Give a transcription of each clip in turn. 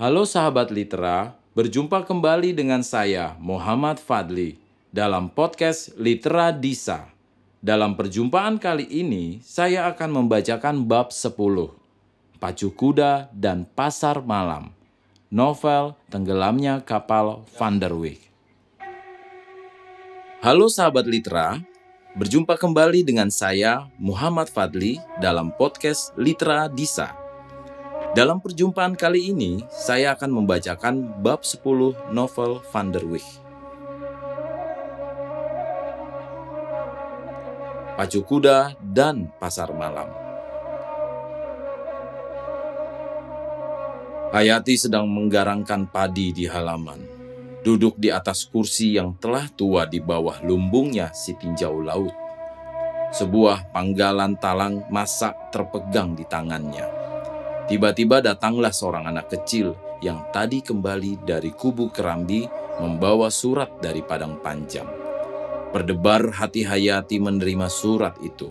Halo sahabat Litera, berjumpa kembali dengan saya Muhammad Fadli dalam podcast Litera Disa. Dalam perjumpaan kali ini, saya akan membacakan bab 10, Pacu Kuda dan Pasar Malam, novel Tenggelamnya Kapal Van der Wijk. Halo sahabat Litera, berjumpa kembali dengan saya Muhammad Fadli dalam podcast Litera Disa. Dalam perjumpaan kali ini, saya akan membacakan bab 10 novel Van der Wijk. Pacu Kuda dan Pasar Malam. Hayati sedang menggarangkan padi di halaman. Duduk di atas kursi yang telah tua di bawah lumbungnya si tinjau laut. Sebuah panggalan talang masak terpegang di tangannya. Tiba-tiba datanglah seorang anak kecil yang tadi kembali dari kubu Kerambi membawa surat dari Padang Panjang. Berdebar hati Hayati menerima surat itu.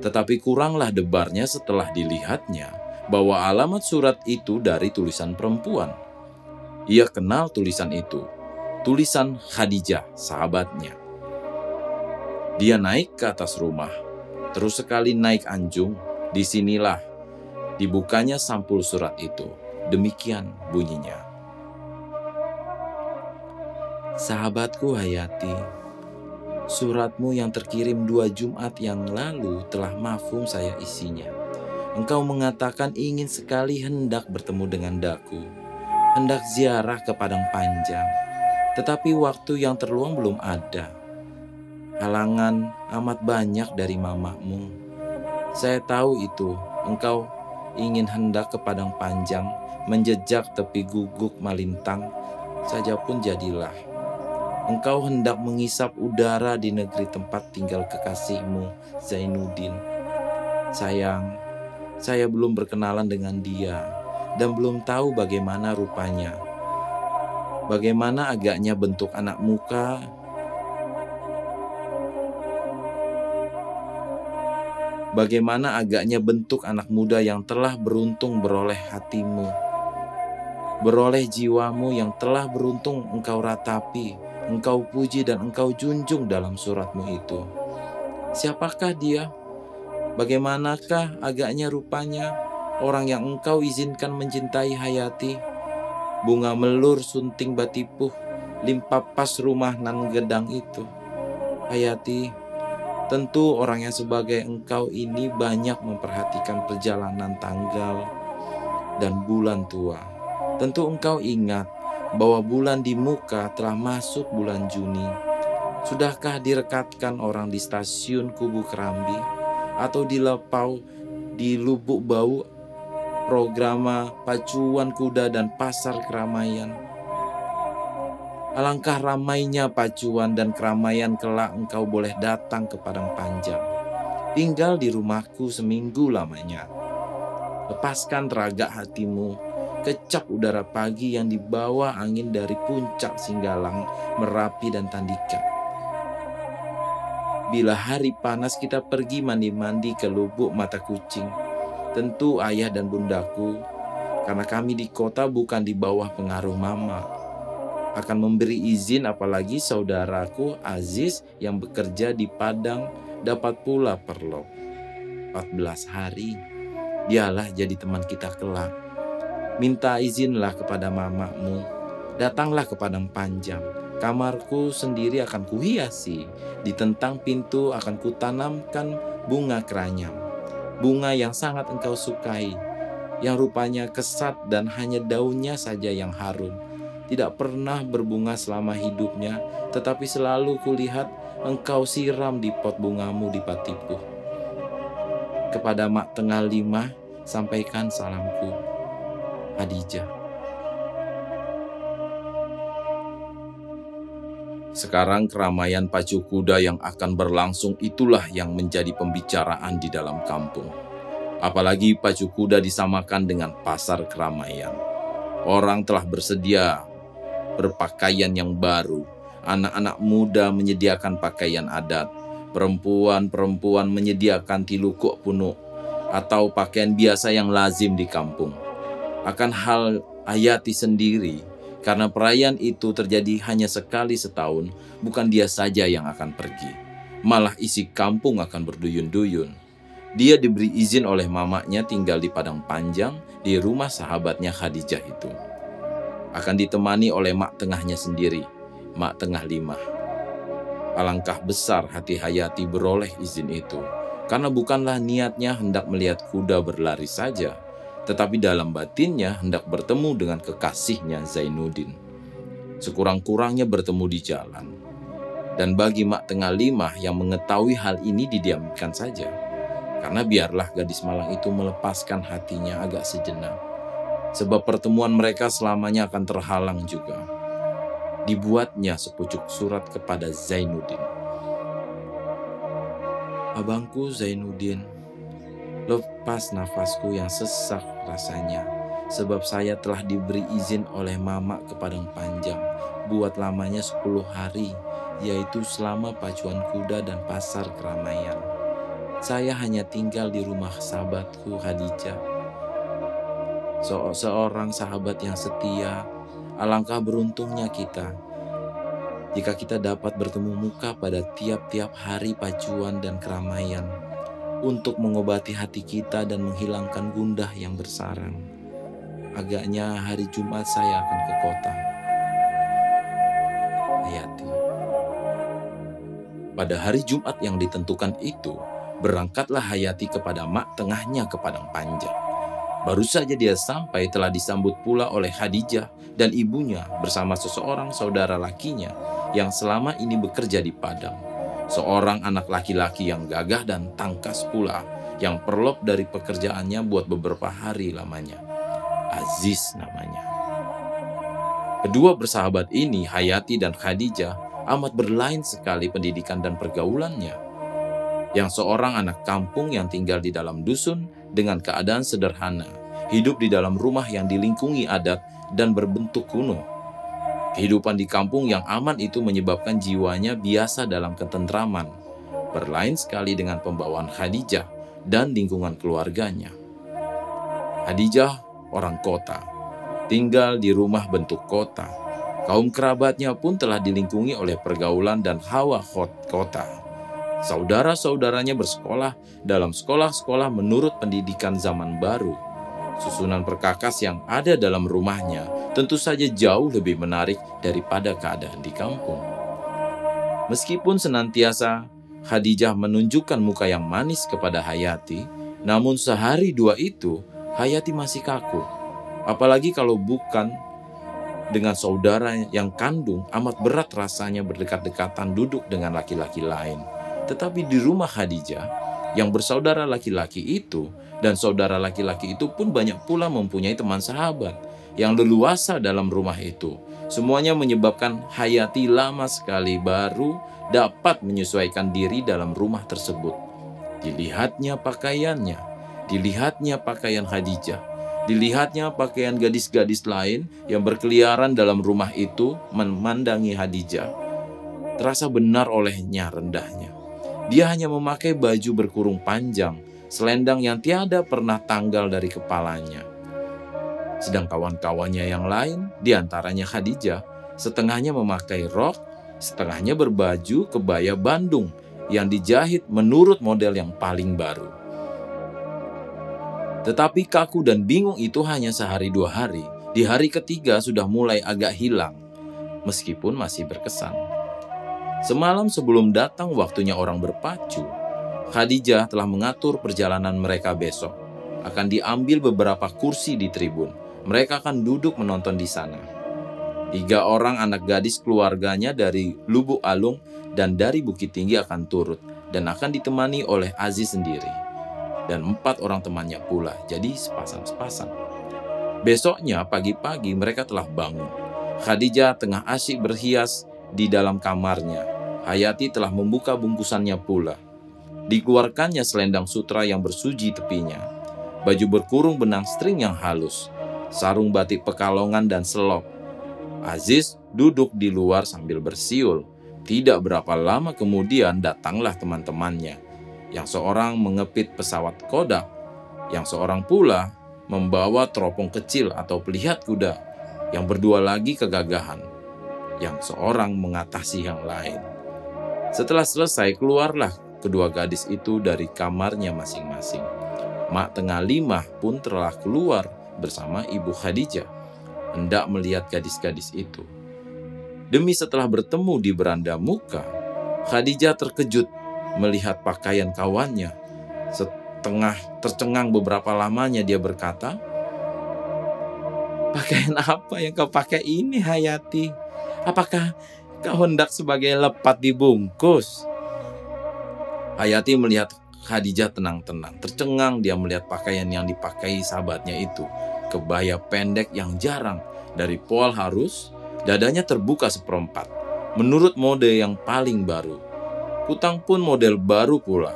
Tetapi kuranglah debarnya setelah dilihatnya bahwa alamat surat itu dari tulisan perempuan. Ia kenal tulisan itu, tulisan Khadijah, sahabatnya. Dia naik ke atas rumah, terus sekali naik anjung, di sinilah Dibukanya sampul surat itu. Demikian bunyinya. Sahabatku Hayati, suratmu yang terkirim dua Jumat yang lalu telah mafhum saya isinya. Engkau mengatakan ingin sekali hendak bertemu dengan daku, hendak ziarah ke Padang Panjang, tetapi waktu yang terluang belum ada. Halangan amat banyak dari mamamu. Saya tahu itu, engkau ingin hendak ke padang panjang, menjejak tepi guguk malintang, saja pun jadilah. Engkau hendak mengisap udara di negeri tempat tinggal kekasihmu, Zainuddin. Sayang, saya belum berkenalan dengan dia dan belum tahu bagaimana rupanya. Bagaimana agaknya bentuk anak muka Bagaimana agaknya bentuk anak muda yang telah beruntung beroleh hatimu, beroleh jiwamu yang telah beruntung engkau ratapi, engkau puji dan engkau junjung dalam suratmu itu. Siapakah dia? Bagaimanakah agaknya rupanya orang yang engkau izinkan mencintai hayati? Bunga melur sunting batipuh, limpapas rumah nan gedang itu. Hayati, Tentu orang yang sebagai engkau ini banyak memperhatikan perjalanan tanggal dan bulan tua. Tentu engkau ingat bahwa bulan di muka telah masuk bulan Juni. Sudahkah direkatkan orang di stasiun Kubu Kerambi atau di Lepau di Lubuk Bau programa pacuan kuda dan pasar keramaian? Alangkah ramainya pacuan dan keramaian kelak engkau boleh datang ke Padang Panjang. Tinggal di rumahku seminggu lamanya. Lepaskan raga hatimu, kecap udara pagi yang dibawa angin dari puncak Singgalang, Merapi dan Tandika. Bila hari panas kita pergi mandi-mandi ke lubuk mata kucing, tentu ayah dan bundaku, karena kami di kota bukan di bawah pengaruh mama, akan memberi izin apalagi saudaraku Aziz yang bekerja di Padang dapat pula perlo. 14 hari, dialah jadi teman kita kelak. Minta izinlah kepada mamamu, datanglah ke Padang Panjang. Kamarku sendiri akan kuhiasi, di tentang pintu akan kutanamkan bunga keranyam. Bunga yang sangat engkau sukai, yang rupanya kesat dan hanya daunnya saja yang harum tidak pernah berbunga selama hidupnya, tetapi selalu kulihat engkau siram di pot bungamu di Patipu. Kepada Mak Tengah Lima, sampaikan salamku. Hadijah. Sekarang keramaian pacu kuda yang akan berlangsung itulah yang menjadi pembicaraan di dalam kampung. Apalagi pacu kuda disamakan dengan pasar keramaian. Orang telah bersedia berpakaian yang baru. Anak-anak muda menyediakan pakaian adat. Perempuan-perempuan menyediakan tilukuk punuk atau pakaian biasa yang lazim di kampung. Akan hal Ayati sendiri, karena perayaan itu terjadi hanya sekali setahun, bukan dia saja yang akan pergi. Malah isi kampung akan berduyun-duyun. Dia diberi izin oleh mamanya tinggal di Padang Panjang di rumah sahabatnya Khadijah itu. Akan ditemani oleh mak tengahnya sendiri, mak tengah lima. Alangkah besar hati Hayati beroleh izin itu, karena bukanlah niatnya hendak melihat kuda berlari saja, tetapi dalam batinnya hendak bertemu dengan kekasihnya Zainuddin. Sekurang-kurangnya bertemu di jalan. Dan bagi Mak Tengah Lima yang mengetahui hal ini didiamkan saja. Karena biarlah gadis malang itu melepaskan hatinya agak sejenak. Sebab pertemuan mereka selamanya akan terhalang juga. Dibuatnya sepucuk surat kepada Zainuddin. Abangku Zainuddin, Lepas nafasku yang sesak rasanya, sebab saya telah diberi izin oleh mama ke Padang Panjang, buat lamanya 10 hari, yaitu selama pacuan kuda dan pasar keramaian. Saya hanya tinggal di rumah sahabatku Khadijah. Se seorang sahabat yang setia, alangkah beruntungnya kita jika kita dapat bertemu muka pada tiap-tiap hari pacuan dan keramaian untuk mengobati hati kita dan menghilangkan gundah yang bersarang. Agaknya hari Jumat saya akan ke kota. Hayati. Pada hari Jumat yang ditentukan itu, berangkatlah Hayati kepada mak tengahnya ke Padang Panjang. Baru saja dia sampai telah disambut pula oleh Khadijah dan ibunya bersama seseorang saudara lakinya yang selama ini bekerja di Padang seorang anak laki-laki yang gagah dan tangkas pula, yang perlop dari pekerjaannya buat beberapa hari lamanya. Aziz namanya. Kedua bersahabat ini, Hayati dan Khadijah, amat berlain sekali pendidikan dan pergaulannya. Yang seorang anak kampung yang tinggal di dalam dusun dengan keadaan sederhana, hidup di dalam rumah yang dilingkungi adat dan berbentuk kuno Kehidupan di kampung yang aman itu menyebabkan jiwanya biasa dalam ketentraman, berlain sekali dengan pembawaan Khadijah dan lingkungan keluarganya. Khadijah orang kota, tinggal di rumah bentuk kota. Kaum kerabatnya pun telah dilingkungi oleh pergaulan dan hawa kota. Saudara-saudaranya bersekolah dalam sekolah-sekolah menurut pendidikan zaman baru Susunan perkakas yang ada dalam rumahnya tentu saja jauh lebih menarik daripada keadaan di kampung. Meskipun senantiasa Khadijah menunjukkan muka yang manis kepada Hayati, namun sehari dua itu Hayati masih kaku. Apalagi kalau bukan dengan saudara yang kandung amat berat rasanya berdekat-dekatan duduk dengan laki-laki lain. Tetapi di rumah Khadijah yang bersaudara laki-laki itu dan saudara laki-laki itu pun banyak pula mempunyai teman sahabat yang leluasa dalam rumah itu. Semuanya menyebabkan Hayati lama sekali baru dapat menyesuaikan diri dalam rumah tersebut. Dilihatnya pakaiannya, dilihatnya pakaian Khadijah, dilihatnya pakaian gadis-gadis lain yang berkeliaran dalam rumah itu memandangi Khadijah. Terasa benar olehnya rendahnya. Dia hanya memakai baju berkurung panjang selendang yang tiada pernah tanggal dari kepalanya. Sedang kawan-kawannya yang lain, di antaranya Khadijah, setengahnya memakai rok, setengahnya berbaju kebaya Bandung yang dijahit menurut model yang paling baru. Tetapi kaku dan bingung itu hanya sehari dua hari. Di hari ketiga sudah mulai agak hilang, meskipun masih berkesan. Semalam sebelum datang waktunya orang berpacu, Khadijah telah mengatur perjalanan mereka besok. Akan diambil beberapa kursi di tribun. Mereka akan duduk menonton di sana. Tiga orang anak gadis keluarganya dari Lubuk Alung dan dari Bukit Tinggi akan turut dan akan ditemani oleh Aziz sendiri. Dan empat orang temannya pula, jadi sepasang-sepasang. Besoknya pagi-pagi mereka telah bangun. Khadijah tengah asyik berhias di dalam kamarnya. Hayati telah membuka bungkusannya pula. Dikeluarkannya selendang sutra yang bersuji tepinya, baju berkurung benang string yang halus, sarung batik pekalongan dan selop. Aziz duduk di luar sambil bersiul. Tidak berapa lama kemudian datanglah teman-temannya, yang seorang mengepit pesawat Kodak, yang seorang pula membawa teropong kecil atau pelihat kuda, yang berdua lagi kegagahan, yang seorang mengatasi yang lain. Setelah selesai, keluarlah kedua gadis itu dari kamarnya masing-masing. Mak Tengah Lima pun telah keluar bersama Ibu Khadijah, hendak melihat gadis-gadis itu. Demi setelah bertemu di beranda muka, Khadijah terkejut melihat pakaian kawannya. Setengah tercengang beberapa lamanya dia berkata, Pakaian apa yang kau pakai ini Hayati? Apakah kau hendak sebagai lepat dibungkus? Hayati melihat Khadijah tenang-tenang. Tercengang dia melihat pakaian yang dipakai sahabatnya itu. Kebaya pendek yang jarang. Dari poal harus, dadanya terbuka seperempat. Menurut mode yang paling baru. Kutang pun model baru pula.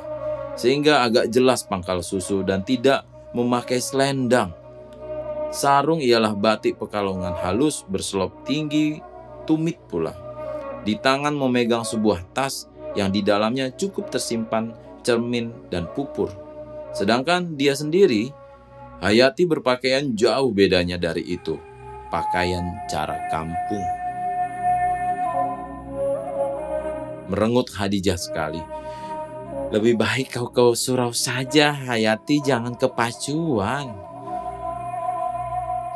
Sehingga agak jelas pangkal susu dan tidak memakai selendang. Sarung ialah batik pekalongan halus berselop tinggi, tumit pula. Di tangan memegang sebuah tas yang di dalamnya cukup tersimpan cermin, dan pupur. Sedangkan dia sendiri, Hayati berpakaian jauh bedanya dari itu. Pakaian cara kampung. Merengut Hadijah sekali. Lebih baik kau ke surau saja, Hayati, jangan ke pacuan.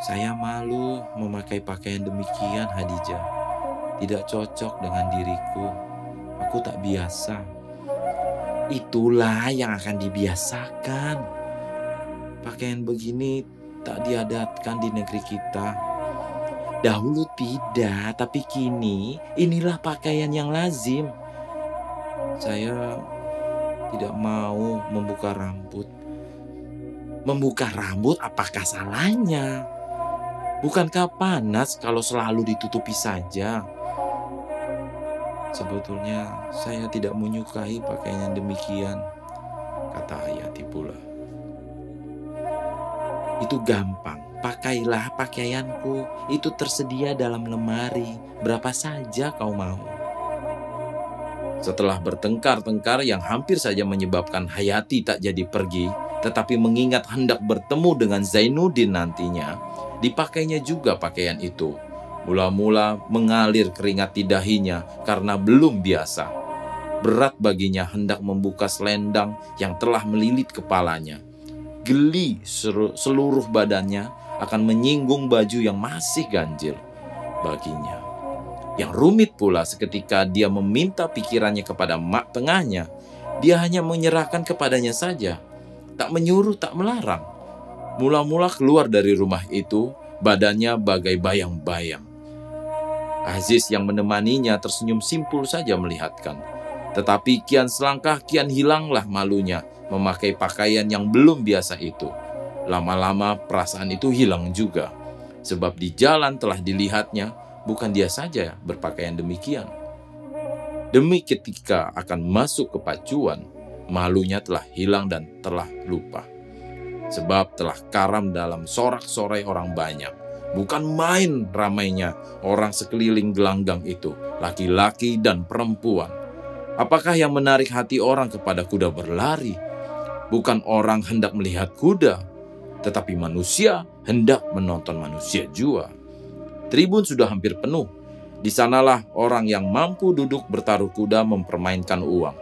Saya malu memakai pakaian demikian, Hadijah. Tidak cocok dengan diriku. Aku tak biasa. Itulah yang akan dibiasakan. Pakaian begini tak diadatkan di negeri kita. Dahulu tidak, tapi kini inilah pakaian yang lazim. Saya tidak mau membuka rambut. Membuka rambut apakah salahnya? Bukankah panas kalau selalu ditutupi saja? Sebetulnya saya tidak menyukai pakaian yang demikian, kata Hayati pula. Itu gampang, pakailah pakaianku, itu tersedia dalam lemari, berapa saja kau mau. Setelah bertengkar-tengkar yang hampir saja menyebabkan Hayati tak jadi pergi, tetapi mengingat hendak bertemu dengan Zainuddin nantinya, dipakainya juga pakaian itu Mula-mula mengalir keringat di dahinya karena belum biasa. Berat baginya hendak membuka selendang yang telah melilit kepalanya. Geli seluruh badannya akan menyinggung baju yang masih ganjil baginya. Yang rumit pula seketika dia meminta pikirannya kepada mak tengahnya, dia hanya menyerahkan kepadanya saja, tak menyuruh, tak melarang. Mula-mula keluar dari rumah itu, badannya bagai bayang-bayang. Aziz yang menemaninya tersenyum simpul saja melihatkan. Tetapi kian selangkah kian hilanglah malunya memakai pakaian yang belum biasa itu. Lama-lama perasaan itu hilang juga. Sebab di jalan telah dilihatnya bukan dia saja berpakaian demikian. Demi ketika akan masuk ke pacuan, malunya telah hilang dan telah lupa. Sebab telah karam dalam sorak-sorai orang banyak Bukan main ramainya orang sekeliling gelanggang itu, laki-laki dan perempuan. Apakah yang menarik hati orang kepada kuda berlari? Bukan orang hendak melihat kuda, tetapi manusia hendak menonton manusia jua. Tribun sudah hampir penuh. Di sanalah orang yang mampu duduk bertaruh kuda mempermainkan uang.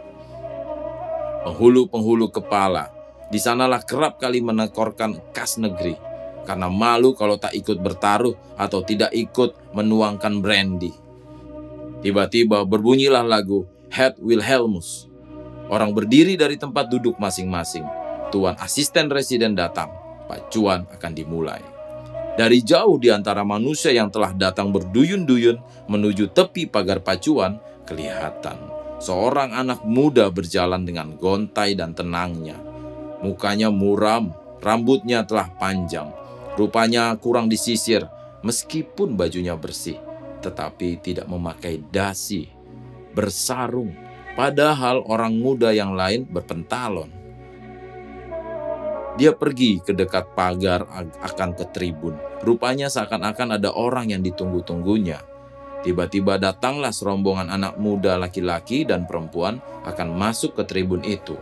Penghulu-penghulu kepala, di sanalah kerap kali menekorkan kas negeri karena malu kalau tak ikut bertaruh atau tidak ikut menuangkan brandy. Tiba-tiba berbunyilah lagu Head Wilhelmus. Orang berdiri dari tempat duduk masing-masing. Tuan asisten residen datang. Pacuan akan dimulai. Dari jauh di antara manusia yang telah datang berduyun-duyun menuju tepi pagar pacuan, kelihatan seorang anak muda berjalan dengan gontai dan tenangnya. Mukanya muram, rambutnya telah panjang, Rupanya kurang disisir, meskipun bajunya bersih, tetapi tidak memakai dasi, bersarung, padahal orang muda yang lain berpentalon. Dia pergi ke dekat pagar akan ke tribun. Rupanya seakan-akan ada orang yang ditunggu-tunggunya. Tiba-tiba datanglah serombongan anak muda laki-laki dan perempuan akan masuk ke tribun itu.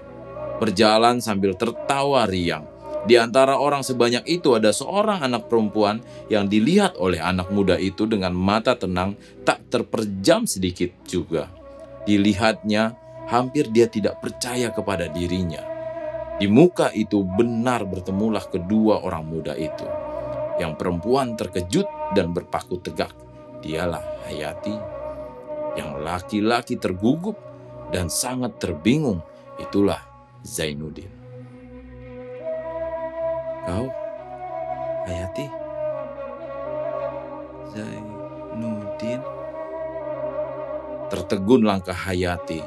Berjalan sambil tertawa riang Di antara orang sebanyak itu ada seorang anak perempuan yang dilihat oleh anak muda itu dengan mata tenang, tak terperjam sedikit juga. Dilihatnya, hampir dia tidak percaya kepada dirinya. Di muka itu benar bertemulah kedua orang muda itu. Yang perempuan terkejut dan berpaku tegak. Dialah Hayati. Yang laki-laki tergugup dan sangat terbingung. Itulah Zainuddin. Kau, Hayati, Zainuddin. Tertegun langkah Hayati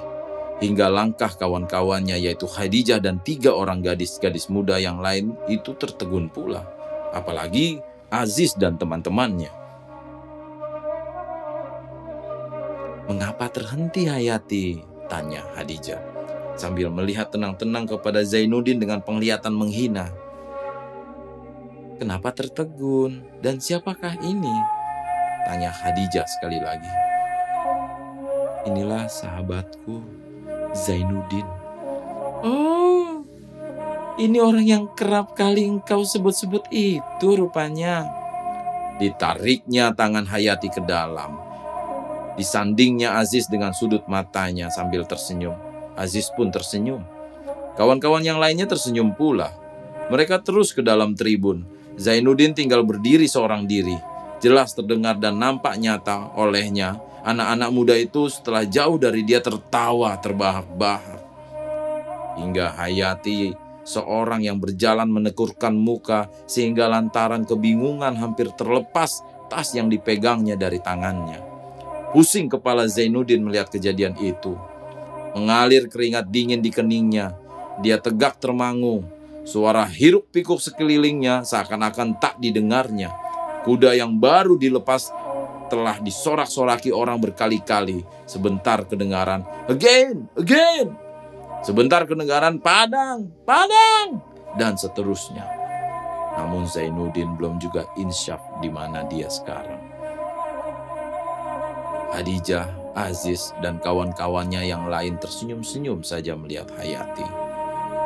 hingga langkah kawan-kawannya yaitu Khadijah dan tiga orang gadis-gadis muda yang lain itu tertegun pula. Apalagi Aziz dan teman-temannya. Mengapa terhenti Hayati? Tanya Khadijah sambil melihat tenang-tenang kepada Zainuddin dengan penglihatan menghina. Kenapa tertegun? Dan siapakah ini? Tanya Khadijah sekali lagi. Inilah sahabatku, Zainuddin. Oh, ini orang yang kerap kali engkau sebut-sebut itu rupanya. Ditariknya tangan Hayati ke dalam. Disandingnya Aziz dengan sudut matanya sambil tersenyum. Aziz pun tersenyum. Kawan-kawan yang lainnya tersenyum pula. Mereka terus ke dalam tribun Zainuddin tinggal berdiri seorang diri. Jelas terdengar dan nampak nyata olehnya anak-anak muda itu setelah jauh dari dia tertawa terbahak-bahak. Hingga Hayati seorang yang berjalan menekurkan muka sehingga lantaran kebingungan hampir terlepas tas yang dipegangnya dari tangannya. Pusing kepala Zainuddin melihat kejadian itu. Mengalir keringat dingin di keningnya. Dia tegak termangu Suara hiruk pikuk sekelilingnya seakan-akan tak didengarnya. Kuda yang baru dilepas telah disorak-soraki orang berkali-kali. Sebentar kedengaran, again, again. Sebentar kedengaran, padang, padang. Dan seterusnya. Namun Zainuddin belum juga insyaf di mana dia sekarang. Hadijah, Aziz, dan kawan-kawannya yang lain tersenyum-senyum saja melihat Hayati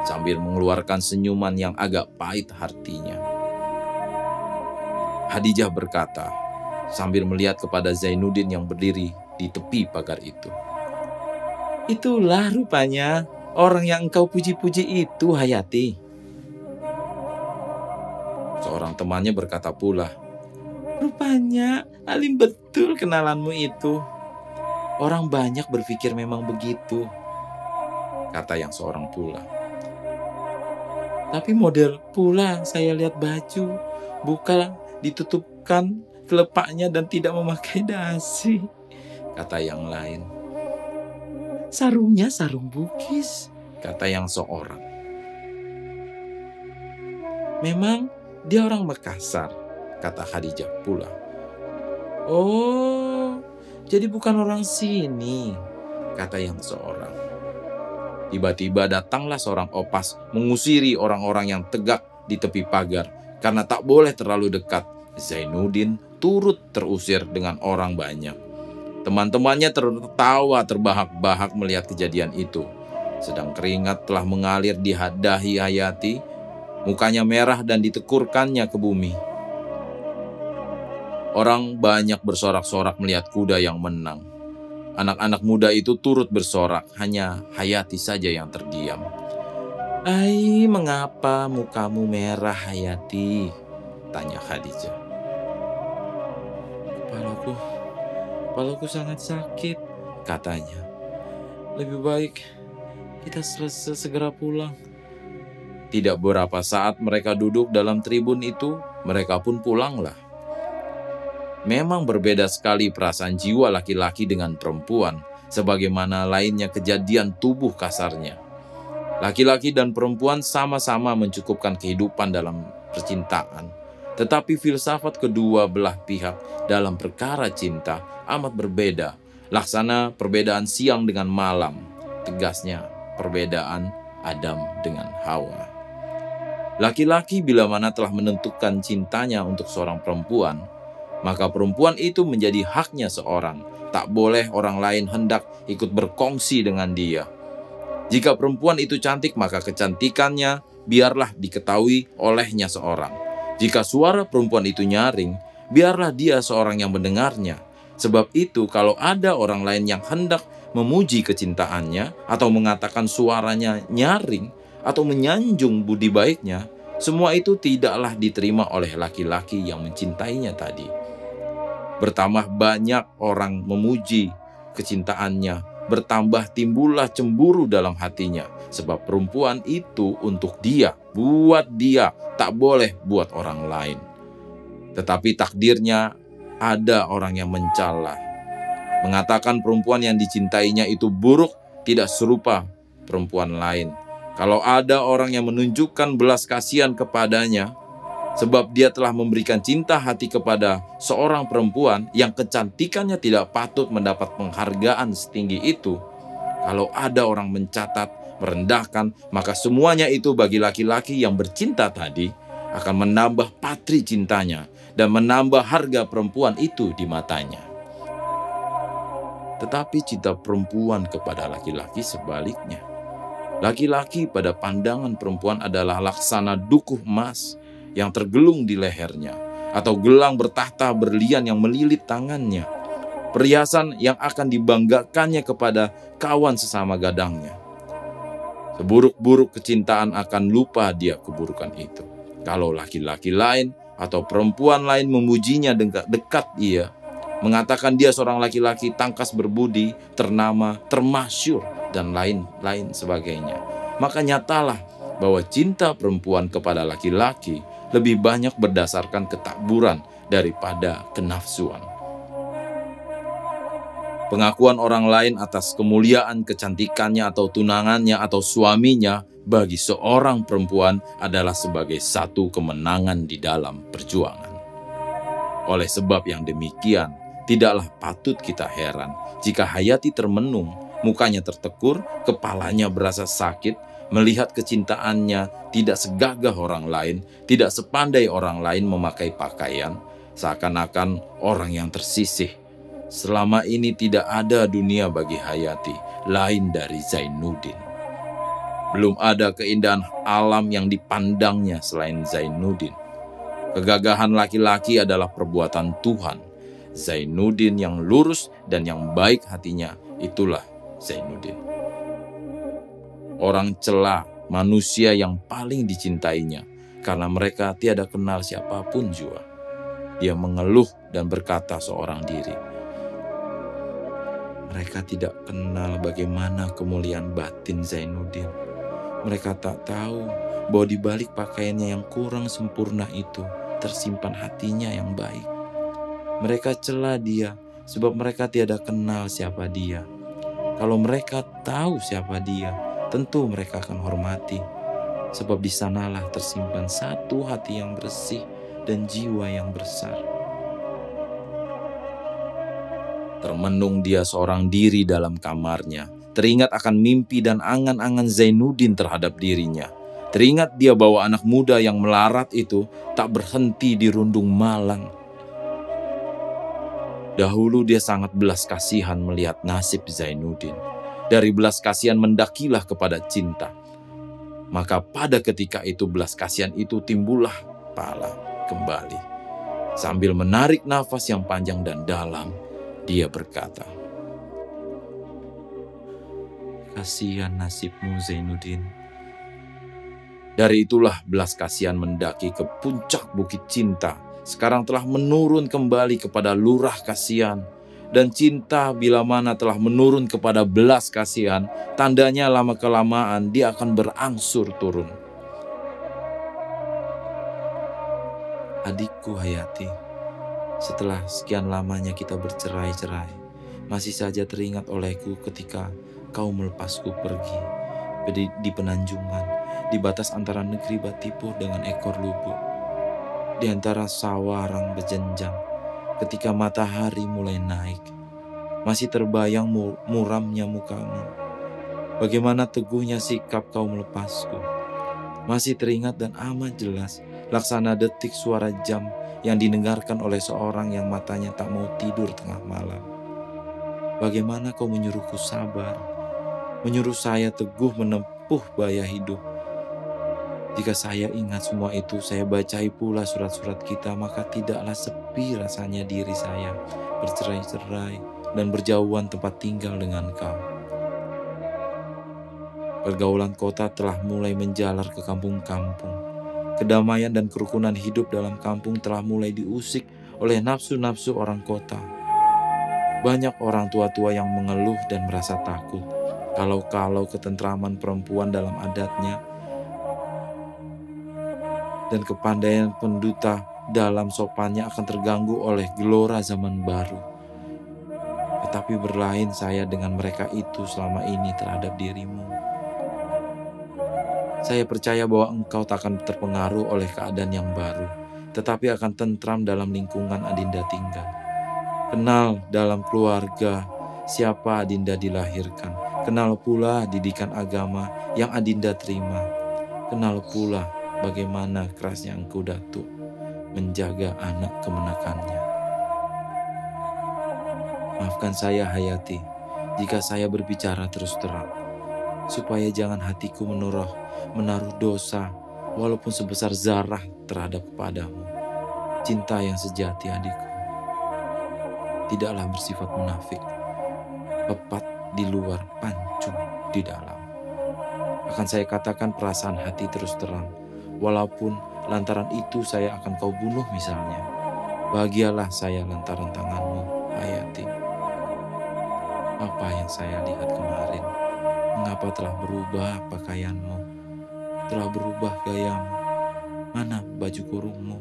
sambil mengeluarkan senyuman yang agak pahit hatinya. Hadijah berkata, sambil melihat kepada Zainuddin yang berdiri di tepi pagar itu. Itulah rupanya orang yang engkau puji-puji itu, Hayati. Seorang temannya berkata pula, Rupanya alim betul kenalanmu itu. Orang banyak berpikir memang begitu, kata yang seorang pula. Tapi model pula saya lihat baju, buka ditutupkan kelepaknya dan tidak memakai dasi. Kata yang lain. Sarungnya sarung bukis, kata yang seorang. Memang dia orang Makassar, kata Khadijah pula. Oh, jadi bukan orang sini, kata yang seorang. Tiba-tiba datanglah seorang opas mengusiri orang-orang yang tegak di tepi pagar karena tak boleh terlalu dekat. Zainuddin turut terusir dengan orang banyak. Teman-temannya tertawa terbahak-bahak melihat kejadian itu. Sedang keringat telah mengalir di dahi Hayati, mukanya merah dan ditekurkannya ke bumi. Orang banyak bersorak-sorak melihat kuda yang menang. Anak-anak muda itu turut bersorak, hanya Hayati saja yang terdiam. Ai, mengapa mukamu merah Hayati? Tanya Khadijah. Kepalaku, kepalaku sangat sakit, katanya. Lebih baik kita selesai segera pulang. Tidak beberapa saat mereka duduk dalam tribun itu, mereka pun pulanglah. Memang berbeda sekali perasaan jiwa laki-laki dengan perempuan, sebagaimana lainnya kejadian tubuh kasarnya. Laki-laki dan perempuan sama-sama mencukupkan kehidupan dalam percintaan, tetapi filsafat kedua belah pihak dalam perkara cinta amat berbeda. Laksana perbedaan siang dengan malam, tegasnya perbedaan Adam dengan Hawa. Laki-laki bila mana telah menentukan cintanya untuk seorang perempuan, maka perempuan itu menjadi haknya seorang. Tak boleh orang lain hendak ikut berkongsi dengan dia. Jika perempuan itu cantik, maka kecantikannya biarlah diketahui olehnya seorang. Jika suara perempuan itu nyaring, biarlah dia seorang yang mendengarnya. Sebab itu, kalau ada orang lain yang hendak memuji kecintaannya atau mengatakan suaranya nyaring atau menyanjung budi baiknya, semua itu tidaklah diterima oleh laki-laki yang mencintainya tadi. Bertambah banyak orang memuji kecintaannya, bertambah timbullah cemburu dalam hatinya, sebab perempuan itu untuk dia, buat dia, tak boleh buat orang lain. Tetapi takdirnya ada orang yang mencela, mengatakan perempuan yang dicintainya itu buruk, tidak serupa perempuan lain. Kalau ada orang yang menunjukkan belas kasihan kepadanya, sebab dia telah memberikan cinta hati kepada seorang perempuan yang kecantikannya tidak patut mendapat penghargaan setinggi itu. Kalau ada orang mencatat, merendahkan, maka semuanya itu bagi laki-laki yang bercinta tadi akan menambah patri cintanya dan menambah harga perempuan itu di matanya. Tetapi cinta perempuan kepada laki-laki sebaliknya. Laki-laki pada pandangan perempuan adalah laksana dukuh emas yang tergelung di lehernya, atau gelang bertahta berlian yang melilit tangannya, perhiasan yang akan dibanggakannya kepada kawan sesama gadangnya. Seburuk-buruk kecintaan akan lupa dia keburukan itu. Kalau laki-laki lain atau perempuan lain memujinya dekat, ia, mengatakan dia seorang laki-laki tangkas berbudi, ternama, termasyur, dan lain-lain sebagainya. Maka nyatalah bahwa cinta perempuan kepada laki-laki lebih banyak berdasarkan ketakburan daripada kenafsuan. Pengakuan orang lain atas kemuliaan kecantikannya atau tunangannya atau suaminya bagi seorang perempuan adalah sebagai satu kemenangan di dalam perjuangan. Oleh sebab yang demikian, tidaklah patut kita heran jika Hayati termenung, mukanya tertekur, kepalanya berasa sakit, melihat kecintaannya tidak segagah orang lain, tidak sepandai orang lain memakai pakaian, seakan-akan orang yang tersisih. Selama ini tidak ada dunia bagi Hayati lain dari Zainuddin. Belum ada keindahan alam yang dipandangnya selain Zainuddin. Kegagahan laki-laki adalah perbuatan Tuhan. Zainuddin yang lurus dan yang baik hatinya, itulah Zainuddin orang celah manusia yang paling dicintainya karena mereka tiada kenal siapa pun jua. Dia mengeluh dan berkata seorang diri, mereka tidak kenal bagaimana kemuliaan batin Zainuddin. Mereka tak tahu bahwa di balik pakaiannya yang kurang sempurna itu tersimpan hatinya yang baik. Mereka celah dia sebab mereka tiada kenal siapa dia. Kalau mereka tahu siapa dia, tentu mereka akan hormati, sebab di sanalah tersimpan satu hati yang bersih dan jiwa yang besar. Termenung dia seorang diri dalam kamarnya, teringat akan mimpi dan angan-angan Zainuddin terhadap dirinya. Teringat dia bahwa anak muda yang melarat itu tak berhenti di rundung malang. Dahulu dia sangat belas kasihan melihat nasib Zainuddin dari belas kasihan mendakilah kepada cinta. Maka pada ketika itu belas kasihan itu timbullah pala kembali. Sambil menarik nafas yang panjang dan dalam, dia berkata, Kasihan nasibmu Zainuddin. Dari itulah belas kasihan mendaki ke puncak bukit cinta. Sekarang telah menurun kembali kepada lurah kasihan dan cinta bila mana telah menurun kepada belas kasihan, tandanya lama kelamaan dia akan berangsur turun. Adikku Hayati, setelah sekian lamanya kita bercerai-cerai, masih saja teringat olehku ketika kau melepasku pergi di, di penanjungan, di batas antara negeri Batipur dengan ekor lubuk, di antara sawarang berjenjang, ketika matahari mulai naik. Masih terbayang muramnya mukamu. Bagaimana teguhnya sikap kau melepasku. Masih teringat dan amat jelas laksana detik suara jam yang didengarkan oleh seorang yang matanya tak mau tidur tengah malam. Bagaimana kau menyuruhku sabar, menyuruh saya teguh menempuh baya hidup. Jika saya ingat semua itu, saya bacai pula surat-surat kita, maka tidaklah sepi rasanya diri saya bercerai-cerai dan berjauhan tempat tinggal dengan kau. Pergaulan kota telah mulai menjalar ke kampung-kampung. Kedamaian dan kerukunan hidup dalam kampung telah mulai diusik oleh nafsu-nafsu orang kota. Banyak orang tua-tua yang mengeluh dan merasa takut kalau-kalau ketentraman perempuan dalam adatnya dan kepandaian penduta dalam sopannya akan terganggu oleh gelora zaman baru. Tetapi berlain saya dengan mereka itu selama ini terhadap dirimu. Saya percaya bahwa engkau tak akan terpengaruh oleh keadaan yang baru, tetapi akan tentram dalam lingkungan Adinda tinggal. Kenal dalam keluarga siapa Adinda dilahirkan. Kenal pula didikan agama yang Adinda terima. Kenal pula bagaimana kerasnya engkau datuk menjaga anak kemenakannya. Maafkan saya Hayati jika saya berbicara terus terang, supaya jangan hatiku menuruh, menaruh dosa walaupun sebesar zarah terhadap kepadamu. Cinta yang sejati adikku. Tidaklah bersifat munafik, pepat di luar, pancung di dalam. Akan saya katakan perasaan hati terus terang, Walaupun lantaran itu saya akan kau bunuh misalnya. Bahagialah saya lantaran tanganmu, Hayati. Apa yang saya lihat kemarin? Mengapa telah berubah pakaianmu? Telah berubah gayamu? Mana baju kurungmu?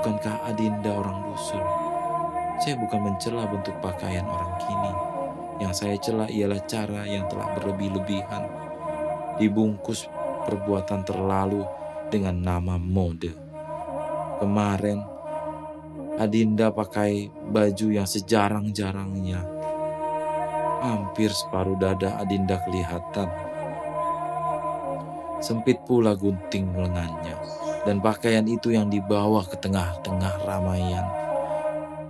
Bukankah Adinda orang dusun? Saya bukan mencela bentuk pakaian orang kini. Yang saya cela ialah cara yang telah berlebih-lebihan. Dibungkus perbuatan terlalu dengan nama mode. Kemarin, Adinda pakai baju yang sejarang-jarangnya. Hampir separuh dada Adinda kelihatan. Sempit pula gunting lengannya, dan pakaian itu yang dibawa ke tengah-tengah ramaian.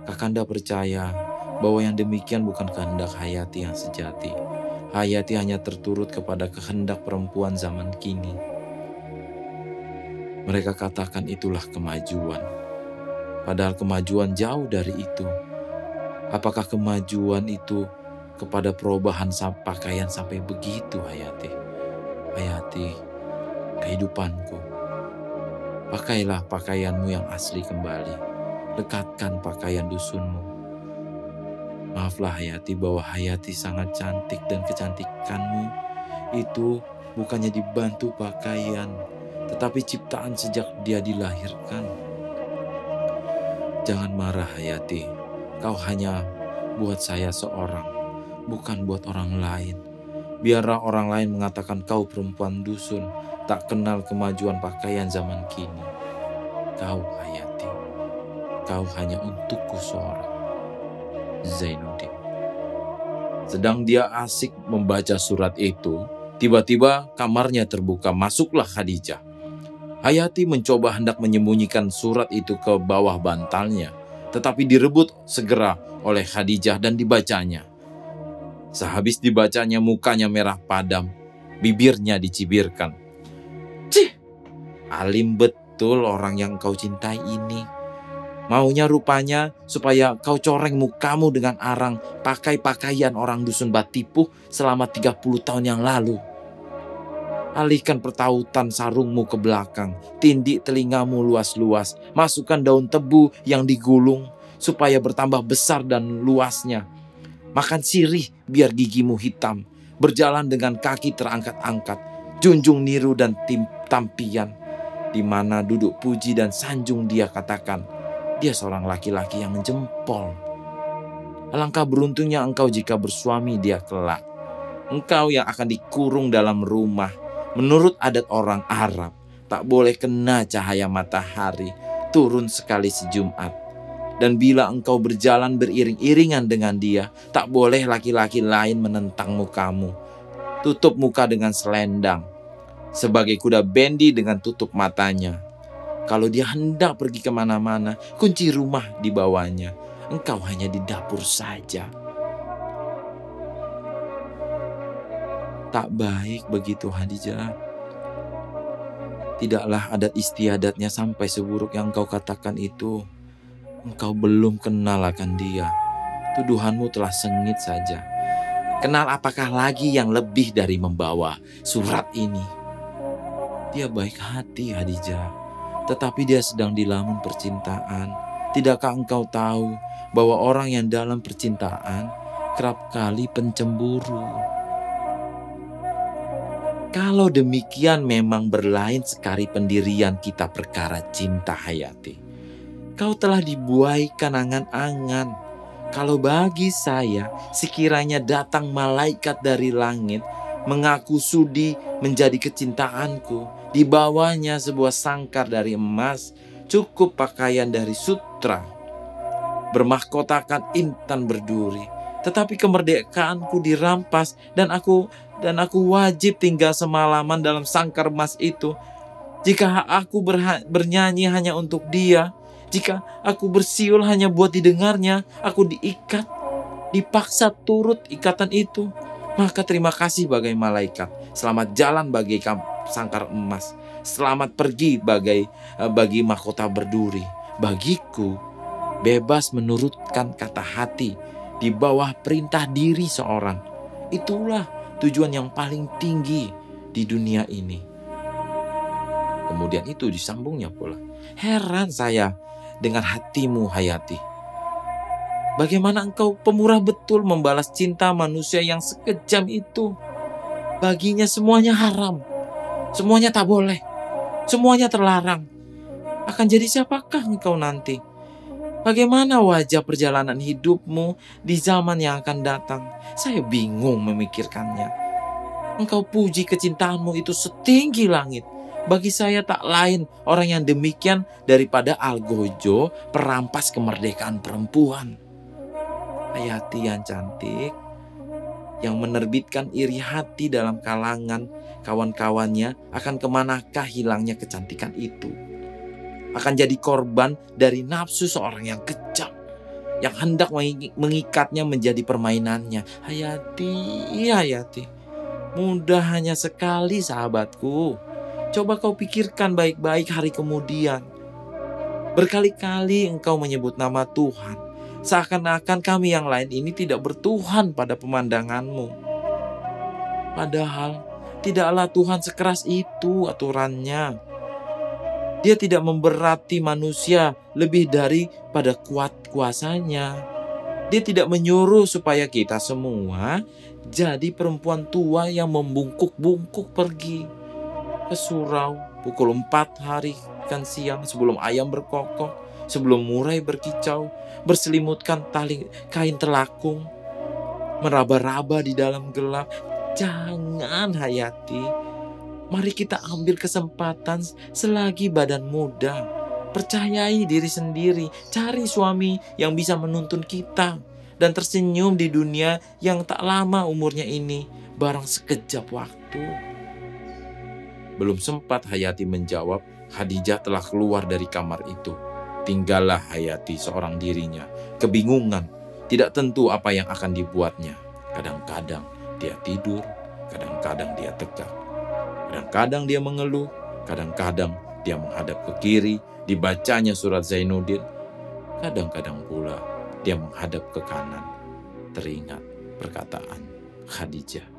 Kakanda percaya bahwa yang demikian bukan kehendak Hayati yang sejati. Hayati hanya terturut kepada kehendak perempuan zaman kini. Mereka katakan itulah kemajuan. Padahal kemajuan jauh dari itu. Apakah kemajuan itu kepada perubahan pakaian sampai begitu Hayati? Hayati, kehidupanku. Pakailah pakaianmu yang asli kembali. Lekatkan pakaian dusunmu. Maaflah Hayati bahwa Hayati sangat cantik dan kecantikanmu itu bukannya dibantu pakaian, tetapi ciptaan sejak dia dilahirkan. Jangan marah Hayati, kau hanya buat saya seorang, bukan buat orang lain. Biarlah orang lain mengatakan kau perempuan dusun, tak kenal kemajuan pakaian zaman kini. Kau Hayati, kau hanya untukku seorang. Zainuddin. Sedang dia asik membaca surat itu, tiba-tiba kamarnya terbuka, masuklah Khadijah. Hayati mencoba hendak menyembunyikan surat itu ke bawah bantalnya, tetapi direbut segera oleh Khadijah dan dibacanya. Sehabis dibacanya mukanya merah padam, bibirnya dicibirkan. Cih, alim betul orang yang kau cintai ini. Maunya rupanya supaya kau coreng mukamu dengan arang pakai pakaian orang dusun Batipuh selama 30 tahun yang lalu. Alihkan pertautan sarungmu ke belakang, tindik telingamu luas-luas, masukkan daun tebu yang digulung supaya bertambah besar dan luasnya. Makan sirih biar gigimu hitam, berjalan dengan kaki terangkat-angkat, junjung niru dan tim tampian, di mana duduk puji dan sanjung dia katakan, dia seorang laki-laki yang menjempol. Alangkah beruntungnya engkau jika bersuami dia kelak. Engkau yang akan dikurung dalam rumah Menurut adat orang Arab, tak boleh kena cahaya matahari turun sekali sejumat. Dan bila engkau berjalan beriring-iringan dengan dia, tak boleh laki-laki lain menentang mukamu. Tutup muka dengan selendang, sebagai kuda bendi dengan tutup matanya. Kalau dia hendak pergi ke mana-mana, kunci rumah dibawanya. Engkau hanya di dapur saja. Tak baik begitu Hadijah. Tidaklah adat istiadatnya sampai seburuk yang engkau katakan itu. Engkau belum kenal akan dia. Tuduhanmu telah sengit saja. Kenal apakah lagi yang lebih dari membawa surat ini? Dia baik hati, Hadijah. Tetapi dia sedang dilamun percintaan. Tidakkah engkau tahu bahwa orang yang dalam percintaan kerap kali pencemburu? Kalau demikian memang berlain sekali pendirian kita perkara cinta hayati. Kau telah dibuaikan angan-angan. Kalau bagi saya, sekiranya datang malaikat dari langit, mengaku sudi menjadi kecintaanku, dibawanya sebuah sangkar dari emas, cukup pakaian dari sutra, bermahkotakan intan berduri, tetapi kemerdekaanku dirampas dan aku dan aku wajib tinggal semalaman dalam sangkar emas itu. Jika aku bernyanyi hanya untuk dia, jika aku bersiul hanya buat didengarnya, aku diikat, dipaksa turut ikatan itu. Maka terima kasih bagai malaikat. Selamat jalan bagi sangkar emas. Selamat pergi bagai eh, bagi mahkota berduri. Bagiku, bebas menurutkan kata hati di bawah perintah diri seorang. Itulah tujuan yang paling tinggi di dunia ini. Kemudian itu disambungnya pula. Heran saya dengan hatimu Hayati. Bagaimana engkau pemurah betul membalas cinta manusia yang sekejam itu. Baginya semuanya haram. Semuanya tak boleh. Semuanya terlarang. Akan jadi siapakah engkau nanti? Bagaimana wajah perjalanan hidupmu di zaman yang akan datang? Saya bingung memikirkannya. Engkau puji kecintaanmu itu setinggi langit. Bagi saya tak lain orang yang demikian daripada Algojo, perampas kemerdekaan perempuan. Hayati yang cantik, yang menerbitkan iri hati dalam kalangan kawan-kawannya akan ke manakah hilangnya kecantikan itu akan jadi korban dari nafsu seorang yang kejam yang hendak mengikatnya menjadi permainannya. Hayati, Hayati, mudah hanya sekali sahabatku. Coba kau pikirkan baik-baik hari kemudian. Berkali-kali engkau menyebut nama Tuhan, seakan-akan kami yang lain ini tidak bertuhan pada pemandanganmu. Padahal tidaklah Tuhan sekeras itu aturannya. Dia tidak memberati manusia lebih dari pada kuat kuasanya. Dia tidak menyuruh supaya kita semua jadi perempuan tua yang membungkuk-bungkuk pergi ke surau pukul 4 hari kan siang sebelum ayam berkokok, sebelum murai berkicau, berselimutkan tali kain telakung, meraba-raba di dalam gelap. Jangan hayati, Mari kita ambil kesempatan selagi badan muda. Percayai diri sendiri, cari suami yang bisa menuntun kita dan tersenyum di dunia yang tak lama umurnya ini, barang sekejap waktu. Belum sempat Hayati menjawab, Hadijah telah keluar dari kamar itu. Tinggallah Hayati seorang dirinya, kebingungan, tidak tentu apa yang akan dibuatnya. Kadang-kadang dia tidur, kadang-kadang dia tegak. Kadang-kadang dia mengeluh, kadang-kadang dia menghadap ke kiri, dibacanya surat Zainuddin. Kadang-kadang pula dia menghadap ke kanan, teringat perkataan Khadijah.